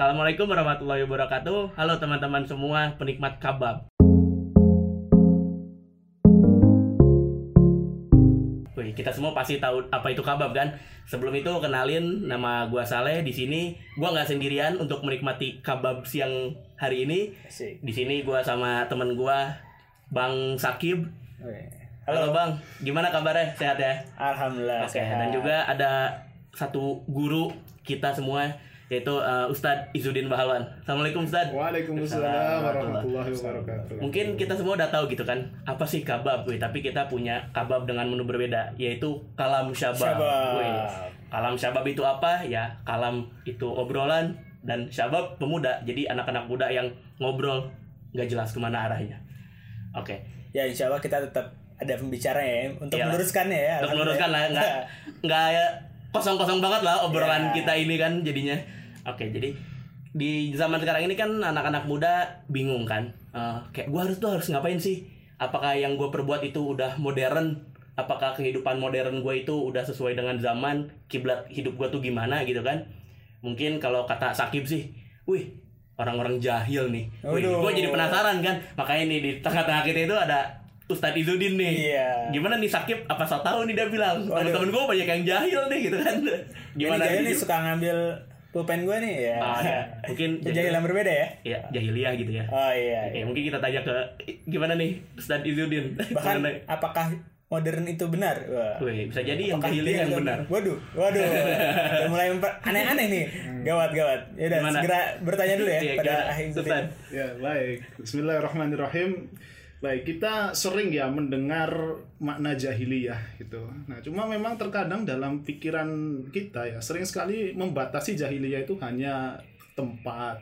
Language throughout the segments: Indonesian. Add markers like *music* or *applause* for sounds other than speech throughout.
Assalamualaikum warahmatullahi wabarakatuh. Halo teman-teman semua penikmat kabab. Wih, kita semua pasti tahu apa itu kabab kan? Sebelum itu kenalin nama gua Saleh di sini. Gua nggak sendirian untuk menikmati kabab siang hari ini. Di sini gua sama temen gua Bang Sakib. Halo, Bang, gimana kabarnya? Sehat ya? Alhamdulillah Oke, sehat. dan juga ada satu guru kita semua yaitu uh, Ustadz Izudin Bahalwan. Assalamualaikum Ustadz. Waalaikumsalam warahmatullahi wabarakatuh. Mungkin kita semua udah tahu gitu kan apa sih kabab, wih. Tapi kita punya kabab dengan menu berbeda, yaitu kalam syabab. Syabab. Wih. Kalam syabab itu apa? Ya, kalam itu obrolan dan syabab pemuda. Jadi anak-anak muda yang ngobrol nggak jelas ke mana arahnya. Oke, Ya insya Allah kita tetap ada pembicara ya untuk Iyalah. meluruskannya ya. untuk meluruskan lah, nggak nggak ya kosong-kosong banget lah obrolan Ya. kita ini kan jadinya. Oke, jadi di zaman sekarang ini kan anak-anak muda bingung kan, Eh, kayak gue harus tuh harus ngapain sih? Apakah yang gue perbuat itu udah modern? Apakah kehidupan modern gue itu udah sesuai dengan zaman? Kiblat hidup gue tuh gimana gitu kan? Mungkin kalau kata Sakib sih, wih orang-orang jahil nih. Wih, gue jadi penasaran kan. Makanya nih di tengah-tengah kita itu ada Ustadz Izudin nih. Iya. Gimana nih Sakib? Apa so tahu nih dia bilang? Temen-temen gue banyak yang jahil nih gitu kan. Gimana Gimana ini suka ngambil pulpen gue nih ya. Ah, ya. Mungkin *laughs* Jahil yang berbeda ya. ya jahiliyah gitu ya. Oh iya. Oke, iya. mungkin kita tanya ke gimana nih Ustadz Izudin. *laughs* Bahkan Gimana? apakah modern itu benar? Wah. Wih, bisa jadi yang Apakah jahiliyah dia yang itu- benar. Waduh, waduh. *laughs* Udah mulai memper- aneh-aneh nih. Gawat, gawat. Ya udah segera bertanya dulu ya Iya, pada Ustadz. Ya, baik. Bismillahirrahmanirrahim. Baik, kita sering ya mendengar makna jahiliyah gitu. Nah, cuma memang terkadang dalam pikiran kita ya sering sekali membatasi jahiliyah itu hanya tempat,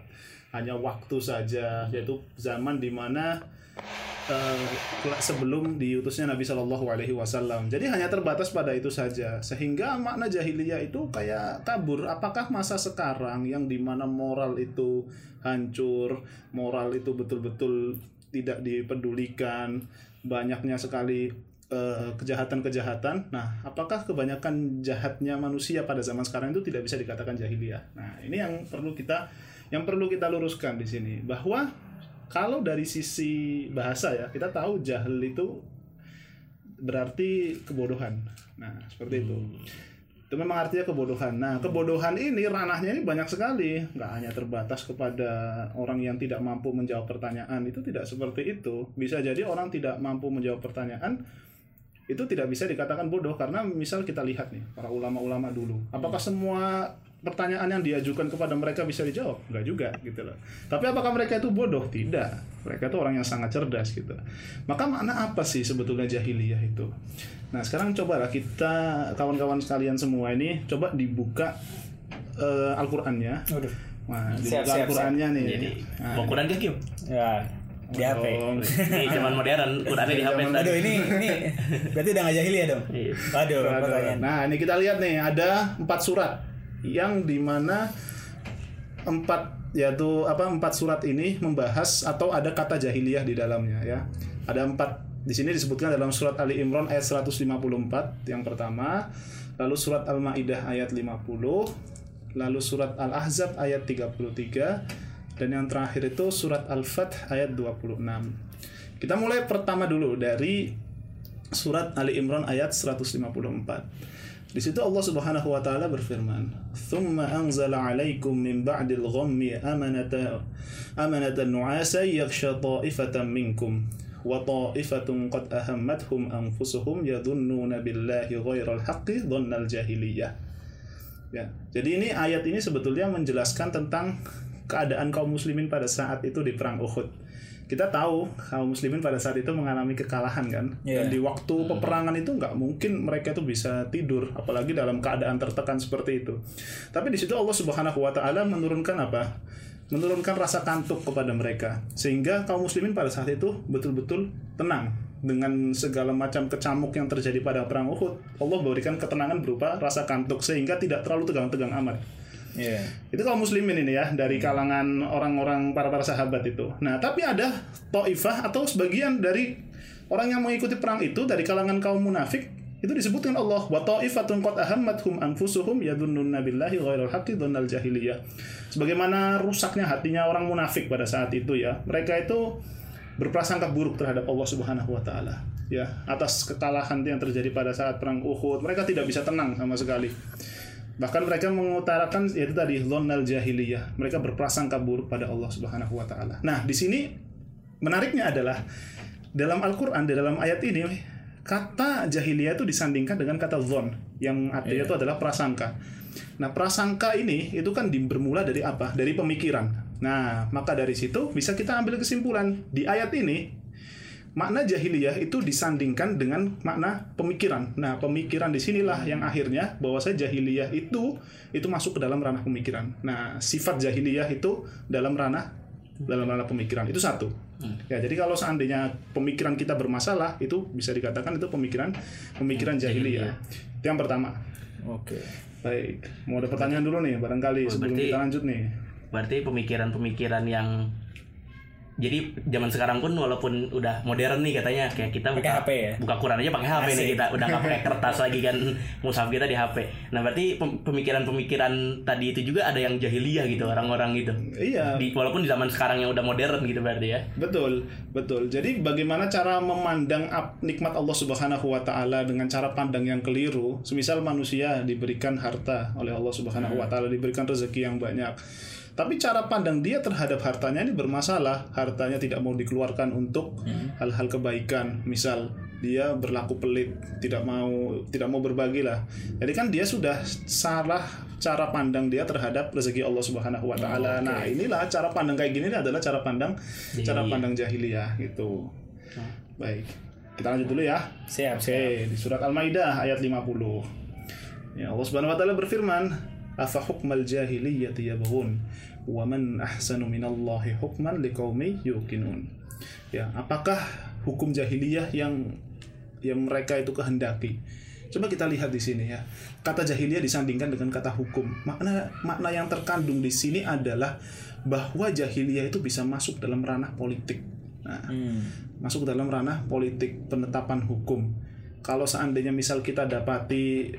hanya waktu saja, yaitu zaman di mana eh, sebelum diutusnya Nabi Shallallahu Alaihi Wasallam. Jadi hanya terbatas pada itu saja, sehingga makna jahiliyah itu kayak kabur. Apakah masa sekarang yang di mana moral itu hancur, moral itu betul-betul tidak dipedulikan, banyaknya sekali eh, kejahatan-kejahatan. Nah, apakah kebanyakan jahatnya manusia pada zaman sekarang itu tidak bisa dikatakan jahiliyah? Nah, ini yang perlu kita yang perlu kita luruskan di sini bahwa kalau dari sisi bahasa ya kita tahu jahil itu berarti kebodohan. Nah seperti itu. Itu memang artinya kebodohan. Nah kebodohan ini ranahnya ini banyak sekali. Nggak hanya terbatas kepada orang yang tidak mampu menjawab pertanyaan. Itu tidak seperti itu. Bisa jadi orang tidak mampu menjawab pertanyaan itu tidak bisa dikatakan bodoh karena misal kita lihat nih para ulama-ulama dulu apakah semua pertanyaan yang diajukan kepada mereka bisa dijawab enggak juga gitu loh tapi apakah mereka itu bodoh tidak mereka itu orang yang sangat cerdas gitu maka makna apa sih sebetulnya jahiliyah itu nah sekarang cobalah kita kawan-kawan sekalian semua ini coba dibuka eh, Al-Qur'annya Waduh. nah Siap, dibuka Al-Qur'annya nih Jadi, Nah, mau Quran gak Kim? Ya, di HP. dong. Di zaman modern, Qurannya di HP. Aduh ini ini berarti udah gak jahiliyah dong. Iya. Waduh, Aduh. Nah, ini kita lihat nih ada empat surat yang di mana empat yaitu apa empat surat ini membahas atau ada kata jahiliyah di dalamnya ya. Ada empat di sini disebutkan dalam surat Ali Imran ayat 154 yang pertama, lalu surat Al-Maidah ayat 50, lalu surat Al-Ahzab ayat 33 dan yang terakhir itu surat Al-Fath ayat 26. Kita mulai pertama dulu dari surat Ali Imran ayat 154. Di situ Allah Subhanahu wa taala berfirman, "Tsumma anzala 'alaikum min ba'dil ghammi amanata amanatan nu'asa yaghsha ta'ifatan minkum wa ta'ifatun qad ahammathum anfusuhum yadhunnuna billahi ghairal haqqi dhannal jahiliyah." Ya. Jadi ini ayat ini sebetulnya menjelaskan tentang keadaan kaum muslimin pada saat itu di perang Uhud. Kita tahu kaum muslimin pada saat itu mengalami kekalahan kan. Iya. Dan di waktu peperangan itu nggak mungkin mereka itu bisa tidur apalagi dalam keadaan tertekan seperti itu. Tapi di situ Allah Subhanahu wa taala menurunkan apa? Menurunkan rasa kantuk kepada mereka sehingga kaum muslimin pada saat itu betul-betul tenang dengan segala macam kecamuk yang terjadi pada perang Uhud. Allah memberikan ketenangan berupa rasa kantuk sehingga tidak terlalu tegang-tegang amat. Iya. Itu kaum muslimin ini ya dari kalangan orang-orang para para sahabat itu. Nah, tapi ada taifah atau sebagian dari orang yang mengikuti perang itu dari kalangan kaum munafik itu disebutkan Allah wa ta'ifatun qad ahammathum anfusuhum yadhunnuna billahi ghairal haqqi dhannal jahiliyah. Sebagaimana rusaknya hatinya orang munafik pada saat itu ya. Mereka itu berprasangka buruk terhadap Allah Subhanahu wa taala ya atas kekalahan yang terjadi pada saat perang Uhud. Mereka tidak bisa tenang sama sekali. Bahkan mereka mengutarakan yaitu tadi dhannal jahiliyah. Mereka berprasangka buruk pada Allah Subhanahu wa taala. Nah, di sini menariknya adalah dalam Al-Qur'an di dalam ayat ini kata jahiliyah itu disandingkan dengan kata zon yang artinya itu adalah prasangka. Nah, prasangka ini itu kan bermula dari apa? Dari pemikiran. Nah, maka dari situ bisa kita ambil kesimpulan di ayat ini makna jahiliyah itu disandingkan dengan makna pemikiran. Nah, pemikiran di sinilah yang akhirnya bahwa saya jahiliyah itu itu masuk ke dalam ranah pemikiran. Nah, sifat jahiliyah itu dalam ranah dalam ranah pemikiran itu satu. Ya, jadi kalau seandainya pemikiran kita bermasalah itu bisa dikatakan itu pemikiran pemikiran jahiliyah. Itu yang pertama. Oke. Baik, mau ada pertanyaan dulu nih barangkali sebelum berarti- kita lanjut nih. berarti pemikiran-pemikiran yang jadi zaman sekarang pun walaupun udah modern nih katanya kayak kita buka HP ya? buka Quran aja pakai HP nih Asik. kita udah nggak pakai *laughs* kertas lagi kan mushaf kita di HP. Nah berarti pem- pemikiran-pemikiran tadi itu juga ada yang jahiliyah gitu orang-orang gitu. Iya, Di, walaupun di zaman sekarang yang udah modern gitu berarti ya. Betul, betul. Jadi bagaimana cara memandang nikmat Allah Subhanahu wa taala dengan cara pandang yang keliru? Semisal manusia diberikan harta oleh Allah Subhanahu wa taala, diberikan rezeki yang banyak. Tapi cara pandang dia terhadap hartanya ini bermasalah. Hartanya tidak mau dikeluarkan untuk hal-hal kebaikan. Misal dia berlaku pelit, tidak mau tidak mau berbagi lah. Jadi kan dia sudah salah cara pandang dia terhadap rezeki Allah Subhanahu wa taala. Nah, inilah cara pandang kayak gini adalah cara pandang cara pandang jahiliyah gitu. Baik. Kita lanjut dulu ya. Siap, Oke, siap. di surat Al-Maidah ayat 50. Ya, Allah Subhanahu wa taala berfirman, "Afa hukmal jahiliyyati yabghun wa man ahsanu minallahi hukman liqaumi yuqinun." Ya, apakah hukum jahiliyah yang yang mereka itu kehendaki? Coba kita lihat di sini ya. Kata jahiliyah disandingkan dengan kata hukum. Makna makna yang terkandung di sini adalah bahwa jahiliyah itu bisa masuk dalam ranah politik. Nah, Hmm. masuk dalam ranah politik penetapan hukum. Kalau seandainya misal kita dapati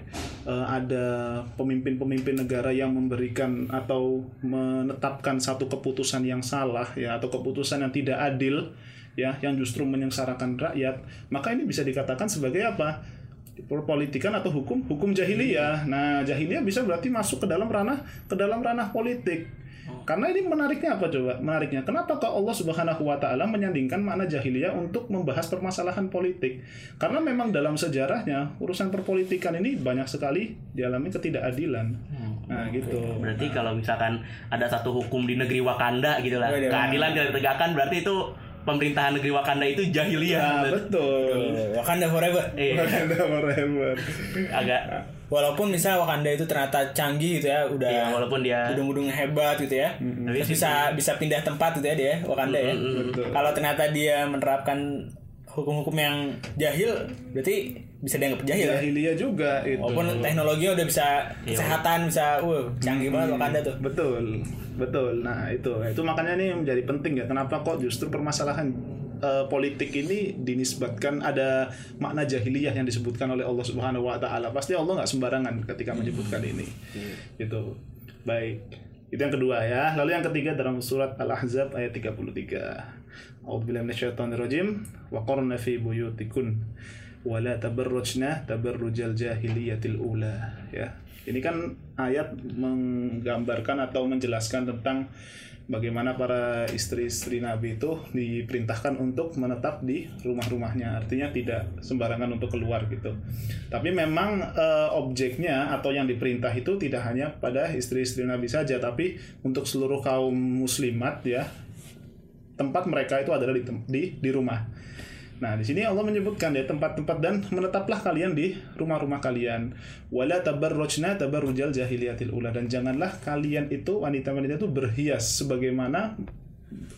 eh, ada pemimpin-pemimpin negara yang memberikan atau menetapkan satu keputusan yang salah ya atau keputusan yang tidak adil ya yang justru menyengsarakan rakyat, maka ini bisa dikatakan sebagai apa? politikan atau hukum hukum jahiliyah. Nah, jahiliyah bisa berarti masuk ke dalam ranah ke dalam ranah politik. Karena ini menariknya apa coba? Menariknya kenapa kok Allah Subhanahu wa taala menyandingkan makna jahiliyah untuk membahas permasalahan politik? Karena memang dalam sejarahnya urusan perpolitikan ini banyak sekali dialami ketidakadilan. Nah, gitu. Berarti kalau misalkan ada satu hukum di negeri Wakanda gitu lah, Waduh. keadilan tidak ditegakkan berarti itu pemerintahan negeri Wakanda itu jahiliyah. Nah, betul. Wakanda forever. Iya, Wakanda forever. agak Walaupun misalnya Wakanda itu ternyata canggih gitu ya, udah ya, walaupun dia gedung-gedung hebat gitu ya. Tapi Terus bisa bisa pindah tempat gitu ya dia Wakanda ya. Betul. Kalau ternyata dia menerapkan hukum-hukum yang jahil, berarti bisa dianggap jahil ya. Jahiliyah juga itu. Walaupun teknologinya udah bisa kesehatan bisa, uh canggih banget Wakanda tuh. Betul, betul. Nah itu, itu makanya ini menjadi penting ya. Kenapa kok justru permasalahan eh, politik ini dinisbatkan ada makna jahiliyah yang disebutkan oleh Allah Subhanahu Wa Taala. Pasti Allah nggak sembarangan ketika menyebutkan ini. Gitu. Baik. Itu yang kedua ya. Lalu yang ketiga dalam surat Al-Ahzab ayat 33. A'udzubillahi minasyaitonirrajim. Wa qarna fi buyutikun wa la tabarrujna tabarrujal jahiliyatil ula ya. Ini kan ayat menggambarkan atau menjelaskan tentang bagaimana para istri-istri Nabi itu diperintahkan untuk menetap di rumah-rumahnya. Artinya tidak sembarangan untuk keluar gitu. Tapi memang eh, objeknya atau yang diperintah itu tidak hanya pada istri-istri Nabi saja, tapi untuk seluruh kaum muslimat ya. Tempat mereka itu adalah di di, di rumah. Nah, di sini Allah menyebutkan ya tempat-tempat dan menetaplah kalian di rumah-rumah kalian. Wala tabarrujna tabarrujal jahiliyatil ula dan janganlah kalian itu wanita-wanita itu berhias sebagaimana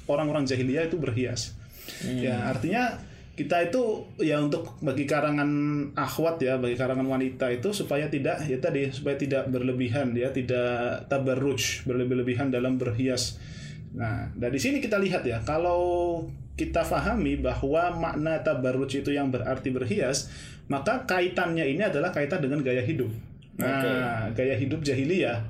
orang-orang jahiliyah itu berhias. Ya, artinya kita itu ya untuk bagi karangan akhwat ya, bagi karangan wanita itu supaya tidak ya tadi supaya tidak berlebihan ya, tidak tabarruj, berlebih-lebihan dalam berhias Nah, dari sini kita lihat ya, kalau kita pahami bahwa makna tabarruj itu yang berarti berhias, maka kaitannya ini adalah kaitan dengan gaya hidup. Nah, gaya hidup jahiliyah.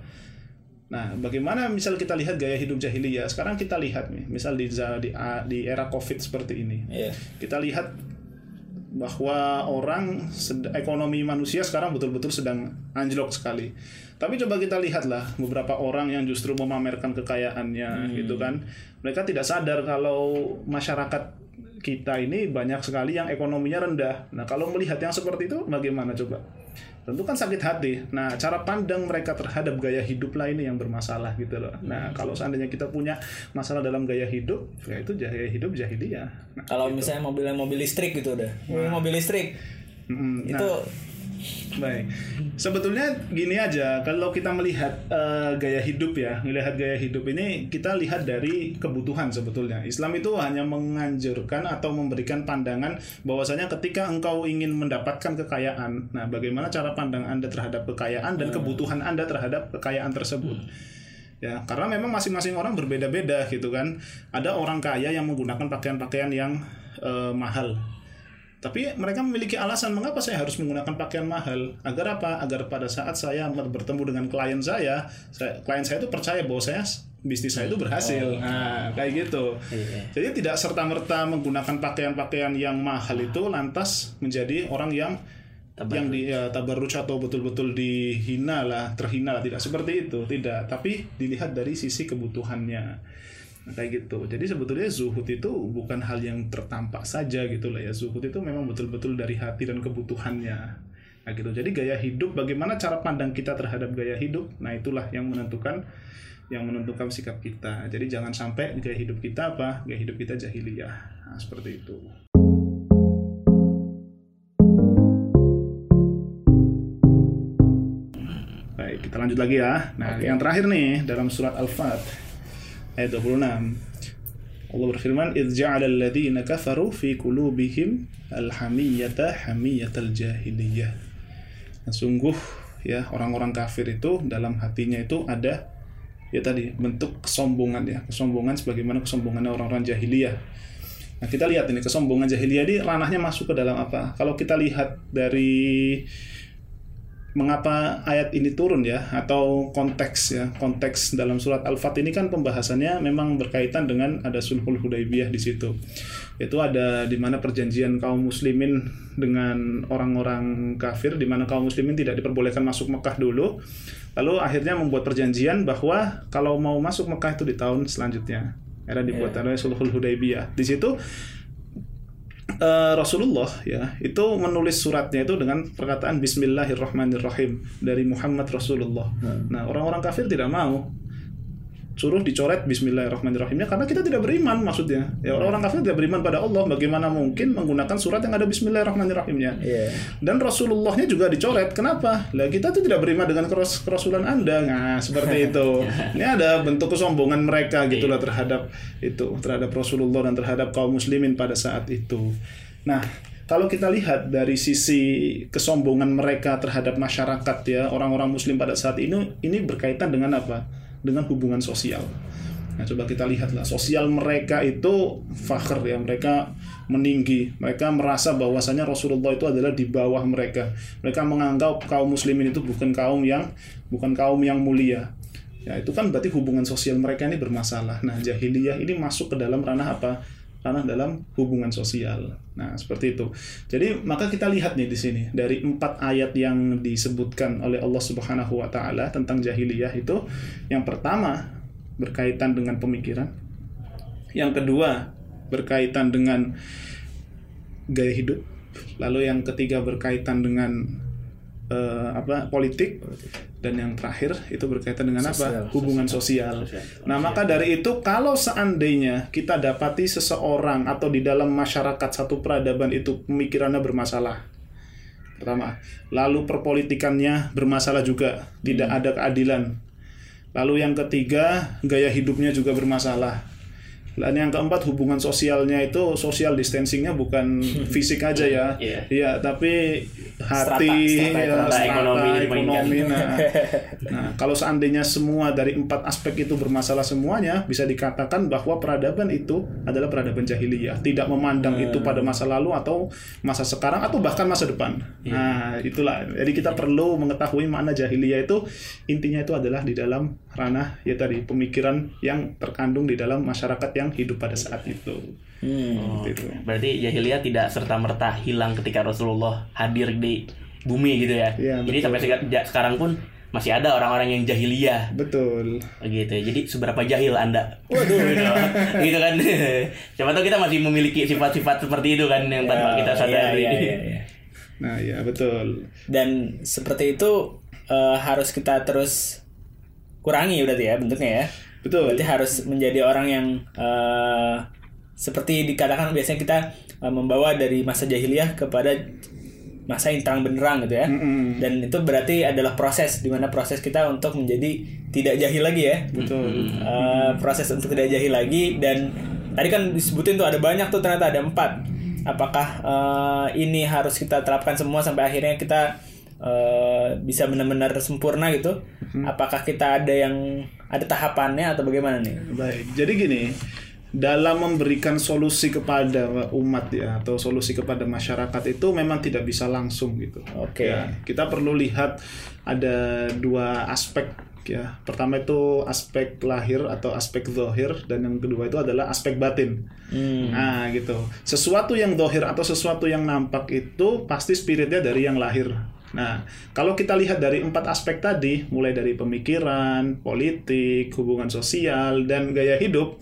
Nah, bagaimana misal kita lihat gaya hidup jahiliyah? Sekarang kita lihat nih, misal di di, di era Covid seperti ini. Iya. Kita lihat bahwa orang ekonomi manusia sekarang betul-betul sedang anjlok sekali. Tapi coba kita lihatlah beberapa orang yang justru memamerkan kekayaannya gitu kan. Mereka tidak sadar kalau masyarakat kita ini banyak sekali yang ekonominya rendah. Nah, kalau melihat yang seperti itu bagaimana coba? Tentu kan sakit hati. Nah, cara pandang mereka terhadap gaya hidup lah ini yang bermasalah gitu loh. Nah, kalau seandainya kita punya masalah dalam gaya hidup, ya itu gaya hidup jahiliyah. Nah, Kalau misalnya mobilnya mobil listrik gitu udah. Mobil listrik mm, nah, itu Baik. Sebetulnya gini aja, kalau kita melihat eh, gaya hidup ya, melihat gaya hidup ini kita lihat dari kebutuhan sebetulnya. Islam itu hanya menganjurkan atau memberikan pandangan bahwasanya ketika engkau ingin mendapatkan kekayaan, nah bagaimana cara pandang Anda terhadap kekayaan dan kebutuhan Anda terhadap kekayaan tersebut. Ya, karena memang masing-masing orang berbeda-beda gitu kan. Ada orang kaya yang menggunakan pakaian-pakaian yang eh, mahal, tapi mereka memiliki alasan mengapa saya harus menggunakan pakaian mahal. Agar apa? Agar pada saat saya bertemu dengan klien saya, saya klien saya itu percaya bahwa saya bisnis saya itu berhasil. Nah, kayak gitu. Iya. Jadi tidak serta-merta menggunakan pakaian-pakaian yang mahal itu lantas menjadi orang yang yang di ya, tabarruj atau betul-betul dihina lah, terhina lah, tidak seperti itu, tidak. Tapi dilihat dari sisi kebutuhannya. Nah, kayak gitu. Jadi sebetulnya zuhud itu bukan hal yang tertampak saja gitu lah ya. Zuhud itu memang betul-betul dari hati dan kebutuhannya. Nah gitu. Jadi gaya hidup, bagaimana cara pandang kita terhadap gaya hidup, nah itulah yang menentukan yang menentukan sikap kita. Jadi jangan sampai gaya hidup kita apa? Gaya hidup kita jahiliyah. Nah, seperti itu. Baik, kita lanjut lagi ya. Nah, yang terakhir nih dalam surat Al-Fat ayat 26. Allah berfirman, "Idz ja'ala alladziina kafaru fi qulubihim al-hamiyyata hamiyatal jahiliyah." Nah, sungguh ya orang-orang kafir itu dalam hatinya itu ada ya tadi bentuk kesombongan ya, kesombongan sebagaimana kesombongannya orang-orang jahiliyah. Nah, kita lihat ini kesombongan jahiliyah ini ranahnya masuk ke dalam apa? Kalau kita lihat dari mengapa ayat ini turun ya atau konteks ya konteks dalam surat Al-Fat ini kan pembahasannya memang berkaitan dengan ada sulhul hudaybiyah di situ. Itu ada di mana perjanjian kaum muslimin dengan orang-orang kafir di mana kaum muslimin tidak diperbolehkan masuk Mekah dulu. Lalu akhirnya membuat perjanjian bahwa kalau mau masuk Mekah itu di tahun selanjutnya. Era dibuat oleh sulhul hudaybiyah. Di situ eh, Rasulullah ya itu menulis suratnya itu dengan perkataan Bismillahirrahmanirrahim dari Muhammad Rasulullah. Nah orang-orang kafir tidak mau suruh dicoret Bismillahirrahmanirrahimnya karena kita tidak beriman maksudnya. Ya orang-orang kafir tidak beriman pada Allah. Bagaimana mungkin menggunakan surat yang ada Bismillahirrahmanirrahimnya? Iya. Dan Rasulullahnya juga dicoret. Kenapa? Lah kita tuh tidak beriman dengan keras kerasulan Anda. Nah, seperti *laughs* itu. Ini ada bentuk kesombongan mereka gitulah terhadap itu, terhadap Rasulullah dan terhadap kaum muslimin pada saat itu. Nah, kalau kita lihat dari sisi kesombongan mereka terhadap masyarakat ya, orang-orang muslim pada saat ini ini berkaitan dengan apa? Dengan hubungan sosial. Nah, coba kita lihatlah sosial mereka itu fakhr ya, mereka meninggi. Mereka merasa bahwasanya Rasulullah itu adalah di bawah mereka. Mereka menganggap kaum muslimin itu bukan kaum yang bukan kaum yang mulia. Ya, itu kan berarti hubungan sosial mereka ini bermasalah. Nah, jahiliyah ini masuk ke dalam ranah apa? Ranah dalam hubungan sosial. Nah, seperti itu. Jadi, maka kita lihat nih di sini dari empat ayat yang disebutkan oleh Allah Subhanahu wa taala tentang jahiliyah itu yang pertama berkaitan dengan pemikiran. Yang kedua berkaitan dengan gaya hidup. Lalu yang ketiga berkaitan dengan eh, apa? politik dan yang terakhir itu berkaitan dengan Sosial, apa? Hubungan sosial. Sosial. Nah, maka dari itu kalau seandainya kita dapati seseorang atau di dalam masyarakat satu peradaban itu pemikirannya bermasalah. Pertama, lalu perpolitikannya bermasalah juga, tidak ada keadilan. Lalu yang ketiga, gaya hidupnya juga bermasalah. Dan yang keempat hubungan sosialnya itu social distancingnya bukan *laughs* fisik aja ya, Iya. iya tapi hati, Strata, strata ya, strata Ekonomi ekonomi. Nah, *laughs* nah, kalau seandainya semua dari empat aspek itu bermasalah semuanya, bisa dikatakan bahwa peradaban itu adalah peradaban jahiliyah, tidak memandang itu pada masa lalu atau masa sekarang atau bahkan masa depan. Nah, itulah. Jadi kita perlu mengetahui makna jahiliyah itu intinya itu adalah di dalam ranah ya tadi pemikiran yang terkandung di dalam masyarakat yang hidup pada saat itu. Hmm. Gitu. Berarti jahiliyah tidak serta merta hilang ketika Rasulullah hadir di bumi gitu ya. Iya, Jadi sampai sekarang pun masih ada orang-orang yang jahiliyah Betul. gitu ya. Jadi seberapa jahil Anda? Waduh gitu, *laughs* gitu kan. *laughs* Siapa tahu kita masih memiliki sifat-sifat seperti itu kan yang tanpa kita sadari. Iya, iya, iya. Nah, ya betul. Dan seperti itu eh, harus kita terus kurangi berarti ya bentuknya ya. Betul. Berarti harus menjadi orang yang eh, seperti dikatakan biasanya kita eh, membawa dari masa jahiliyah kepada masa yang terang benderang gitu ya. Mm-mm. Dan itu berarti adalah proses di mana proses kita untuk menjadi tidak jahil lagi ya. Betul. Eh, proses untuk tidak jahil lagi dan tadi kan disebutin tuh ada banyak tuh ternyata ada empat. Apakah eh, ini harus kita terapkan semua sampai akhirnya kita eh, bisa benar-benar sempurna gitu? Apakah kita ada yang ada tahapannya atau bagaimana nih? Baik, jadi gini, dalam memberikan solusi kepada umat ya atau solusi kepada masyarakat itu memang tidak bisa langsung gitu. Oke. Ya, kita perlu lihat ada dua aspek ya. Pertama itu aspek lahir atau aspek zohir dan yang kedua itu adalah aspek batin. Hmm. Nah gitu. Sesuatu yang dohir atau sesuatu yang nampak itu pasti spiritnya dari yang lahir. Nah, kalau kita lihat dari empat aspek tadi, mulai dari pemikiran, politik, hubungan sosial, dan gaya hidup,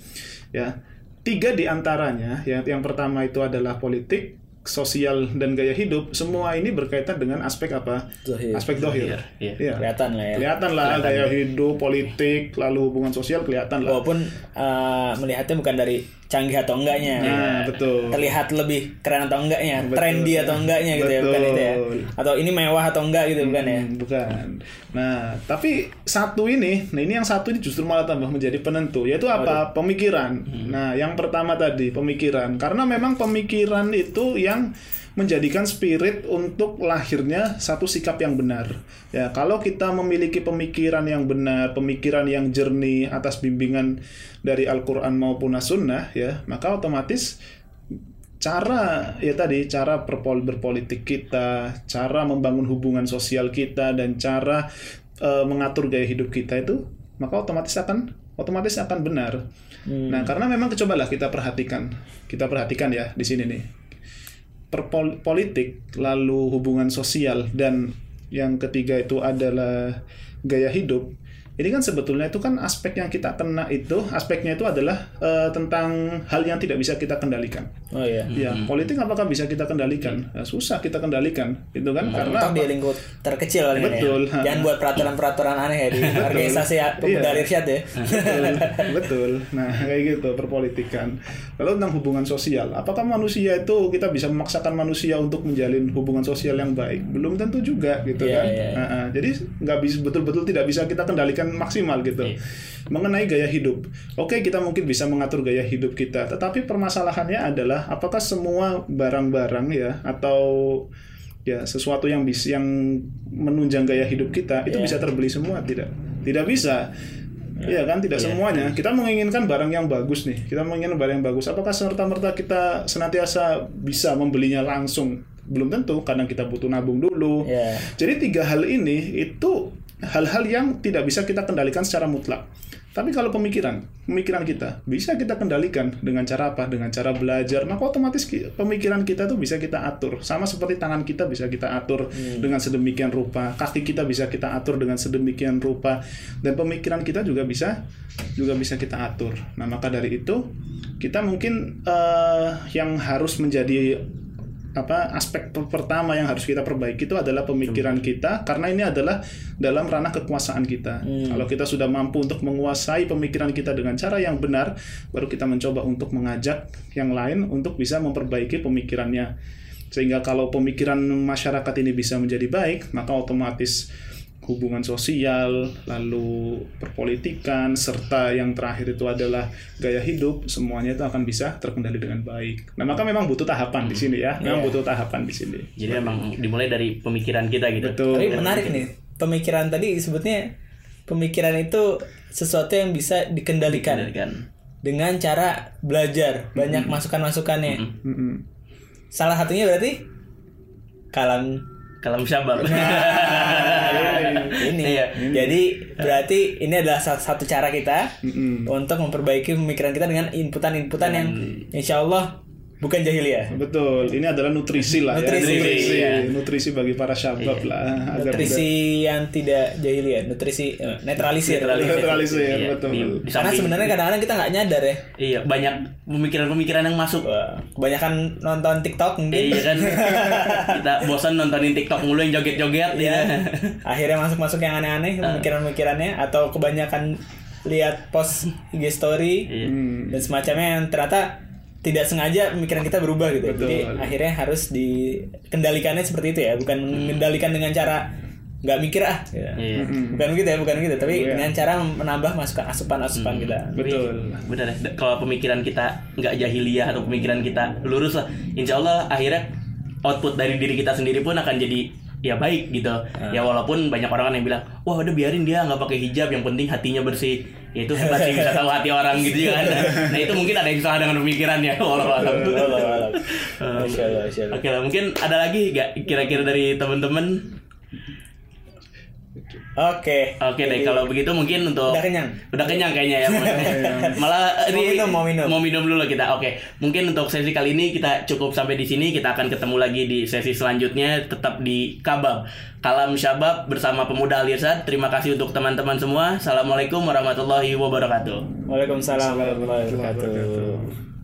ya tiga di antaranya, ya, yang pertama itu adalah politik, sosial, dan gaya hidup, semua ini berkaitan dengan aspek apa? Zohir. Aspek dohir. Iya. Iya. Kelihatan lah ya. Kelihatan lah gaya hidup, politik, lalu hubungan sosial kelihatan lah. Walaupun eh, melihatnya bukan dari canggih atau enggaknya. Nah, betul. terlihat lebih keren atau enggaknya, Betul. trendy atau enggaknya gitu ya, bukan itu ya. Betul. Atau ini mewah atau enggak gitu bukan ya. Hmm, bukan. Nah, tapi satu ini, nah ini yang satu ini justru malah tambah menjadi penentu, yaitu apa? Pemikiran. Nah, yang pertama tadi pemikiran, karena memang pemikiran itu yang menjadikan spirit untuk lahirnya satu sikap yang benar. Ya, kalau kita memiliki pemikiran yang benar, pemikiran yang jernih atas bimbingan dari Al-Qur'an maupun As-Sunnah ya, maka otomatis cara ya tadi cara berpol berpolitik kita, cara membangun hubungan sosial kita dan cara eh, mengatur gaya hidup kita itu maka otomatis akan otomatis akan benar. Nah, karena memang cobalah kita perhatikan. Kita perhatikan ya di sini nih. Perpol politik lalu hubungan sosial dan yang ketiga itu adalah gaya hidup. Ini kan sebetulnya itu kan aspek yang kita kena itu aspeknya itu adalah eh, tentang hal yang tidak bisa kita kendalikan. Oh iya. Ya, politik apakah bisa kita kendalikan? Nah, susah kita kendalikan, itu kan karena Toh di lingkup terkecil paling kan Betul. ya. *laughs* Jangan buat peraturan-peraturan aneh ya di *laughs* organisasi ya, pemuda Iya. irsyad ya. betul, *laughs* betul. Nah, kayak gitu perpolitikan. Lalu tentang hubungan sosial, apakah manusia itu kita bisa memaksakan manusia untuk menjalin hubungan sosial yang baik? Belum tentu juga, gitu Iya, kan. iya, iya. Nah, ah, jadi nggak bisa betul-betul tidak bisa kita kendalikan maksimal gitu. Mengenai gaya hidup, oke kita mungkin bisa mengatur gaya hidup kita, tetapi permasalahannya adalah apakah semua barang-barang ya atau ya sesuatu yang bisa yang menunjang gaya hidup kita itu Iya. bisa terbeli semua tidak tidak bisa Iya kan, tidak semuanya. Kita menginginkan barang yang bagus nih. Kita menginginkan barang yang bagus. Apakah serta merta kita senantiasa bisa membelinya langsung? Belum tentu. Kadang kita butuh nabung dulu. Iya. Jadi tiga hal ini itu hal-hal yang tidak bisa kita kendalikan secara mutlak. Tapi kalau pemikiran, pemikiran kita bisa kita kendalikan dengan cara apa? Dengan cara belajar. Maka otomatis ki- pemikiran kita tuh bisa kita atur. Sama seperti tangan kita bisa kita atur dengan sedemikian rupa, kaki kita bisa kita atur dengan sedemikian rupa, dan pemikiran kita juga bisa juga bisa kita atur. Nah maka dari itu kita mungkin eh, yang harus menjadi apa aspek per- pertama yang harus kita perbaiki itu adalah pemikiran kita karena ini adalah dalam ranah kekuasaan kita. Kalau kita sudah mampu untuk menguasai pemikiran kita dengan cara yang benar, baru kita mencoba untuk mengajak yang lain untuk bisa memperbaiki pemikirannya. Sehingga kalau pemikiran masyarakat ini bisa menjadi baik, maka otomatis hubungan sosial, lalu perpolitikan, serta yang terakhir itu adalah gaya hidup, semuanya itu akan bisa terkendali dengan baik. Nah, maka memang butuh tahapan di sini ya. Memang Iya. butuh tahapan di sini. Jadi memang dimulai dari pemikiran kita gitu. Betul. Tapi menarik nih, pemikiran tadi disebutnya pemikiran itu sesuatu yang bisa dikendalikan Kan. dengan cara belajar, banyak masukan-masukannya. Mm-mm. Salah satunya berarti kalam Kalam syabab. *laughs* ini. Iya. Jadi berarti ini adalah satu cara kita Mm-mm. untuk memperbaiki pemikiran kita dengan inputan-inputan yang insya Allah bukan jahiliyah. Betul, ini adalah nutrisi lah Nutrisi, ya. Nutrisi, iya. nutrisi bagi para syabab lah. Agar Nutrisi yang tidak jahiliyah, nutrisi eh, netralisir. tidak netralisir, Iya, betul. di- di Karena sebenarnya kadang-kadang kita nggak nyadar ya. Iya, banyak pemikiran-pemikiran yang masuk. Kebanyakan nonton TikTok mungkin. Iya kan. *laughs* Kita bosan nontonin TikTok mulu yang joget-joget Iya. ya. Akhirnya masuk-masuk yang aneh-aneh pemikiran-pemikirannya atau kebanyakan lihat post IG story Iya. Hmm. dan semacamnya yang ternyata tidak sengaja pemikiran kita berubah gitu. Jadi akhirnya harus dikendalikannya seperti itu ya, bukan mengendalikan dengan cara nggak mikir ah. gitu. Iya. Bukan begitu ya, bukan gitu, tapi dengan cara menambah masukan asupan-asupan kita. Betul. Benar ya. Kalau pemikiran kita nggak jahiliyah atau pemikiran kita lurus lah, insya Allah akhirnya output dari diri kita sendiri pun akan jadi ya baik gitu. Ya walaupun banyak orang kan yang bilang, wah udah biarin dia nggak pakai hijab, yang penting hatinya bersih. Ya itu hebat sih bisa tahu hati orang gitu kan. *laughs* Nah itu mungkin ada yang salah dengan pemikirannya. *laughs* Masya Allah. Oke lah, mungkin ada lagi gak kira-kira dari teman-teman? Oke. Oke deh, kalau begitu mungkin untuk Udah kenyang? Udah kenyang kayaknya ya. *laughs* Malah Mau ini- minum, mau minum. Mau minum dulu kita. Oke. Mungkin untuk sesi kali ini kita cukup sampai di sini. Kita akan ketemu lagi di sesi selanjutnya tetap di Kabab. Kalam Syabab bersama Pemuda Alirsad. Terima kasih untuk teman-teman semua. Assalamualaikum warahmatullahi wabarakatuh. Waalaikumsalam warahmatullahi wabarakatuh.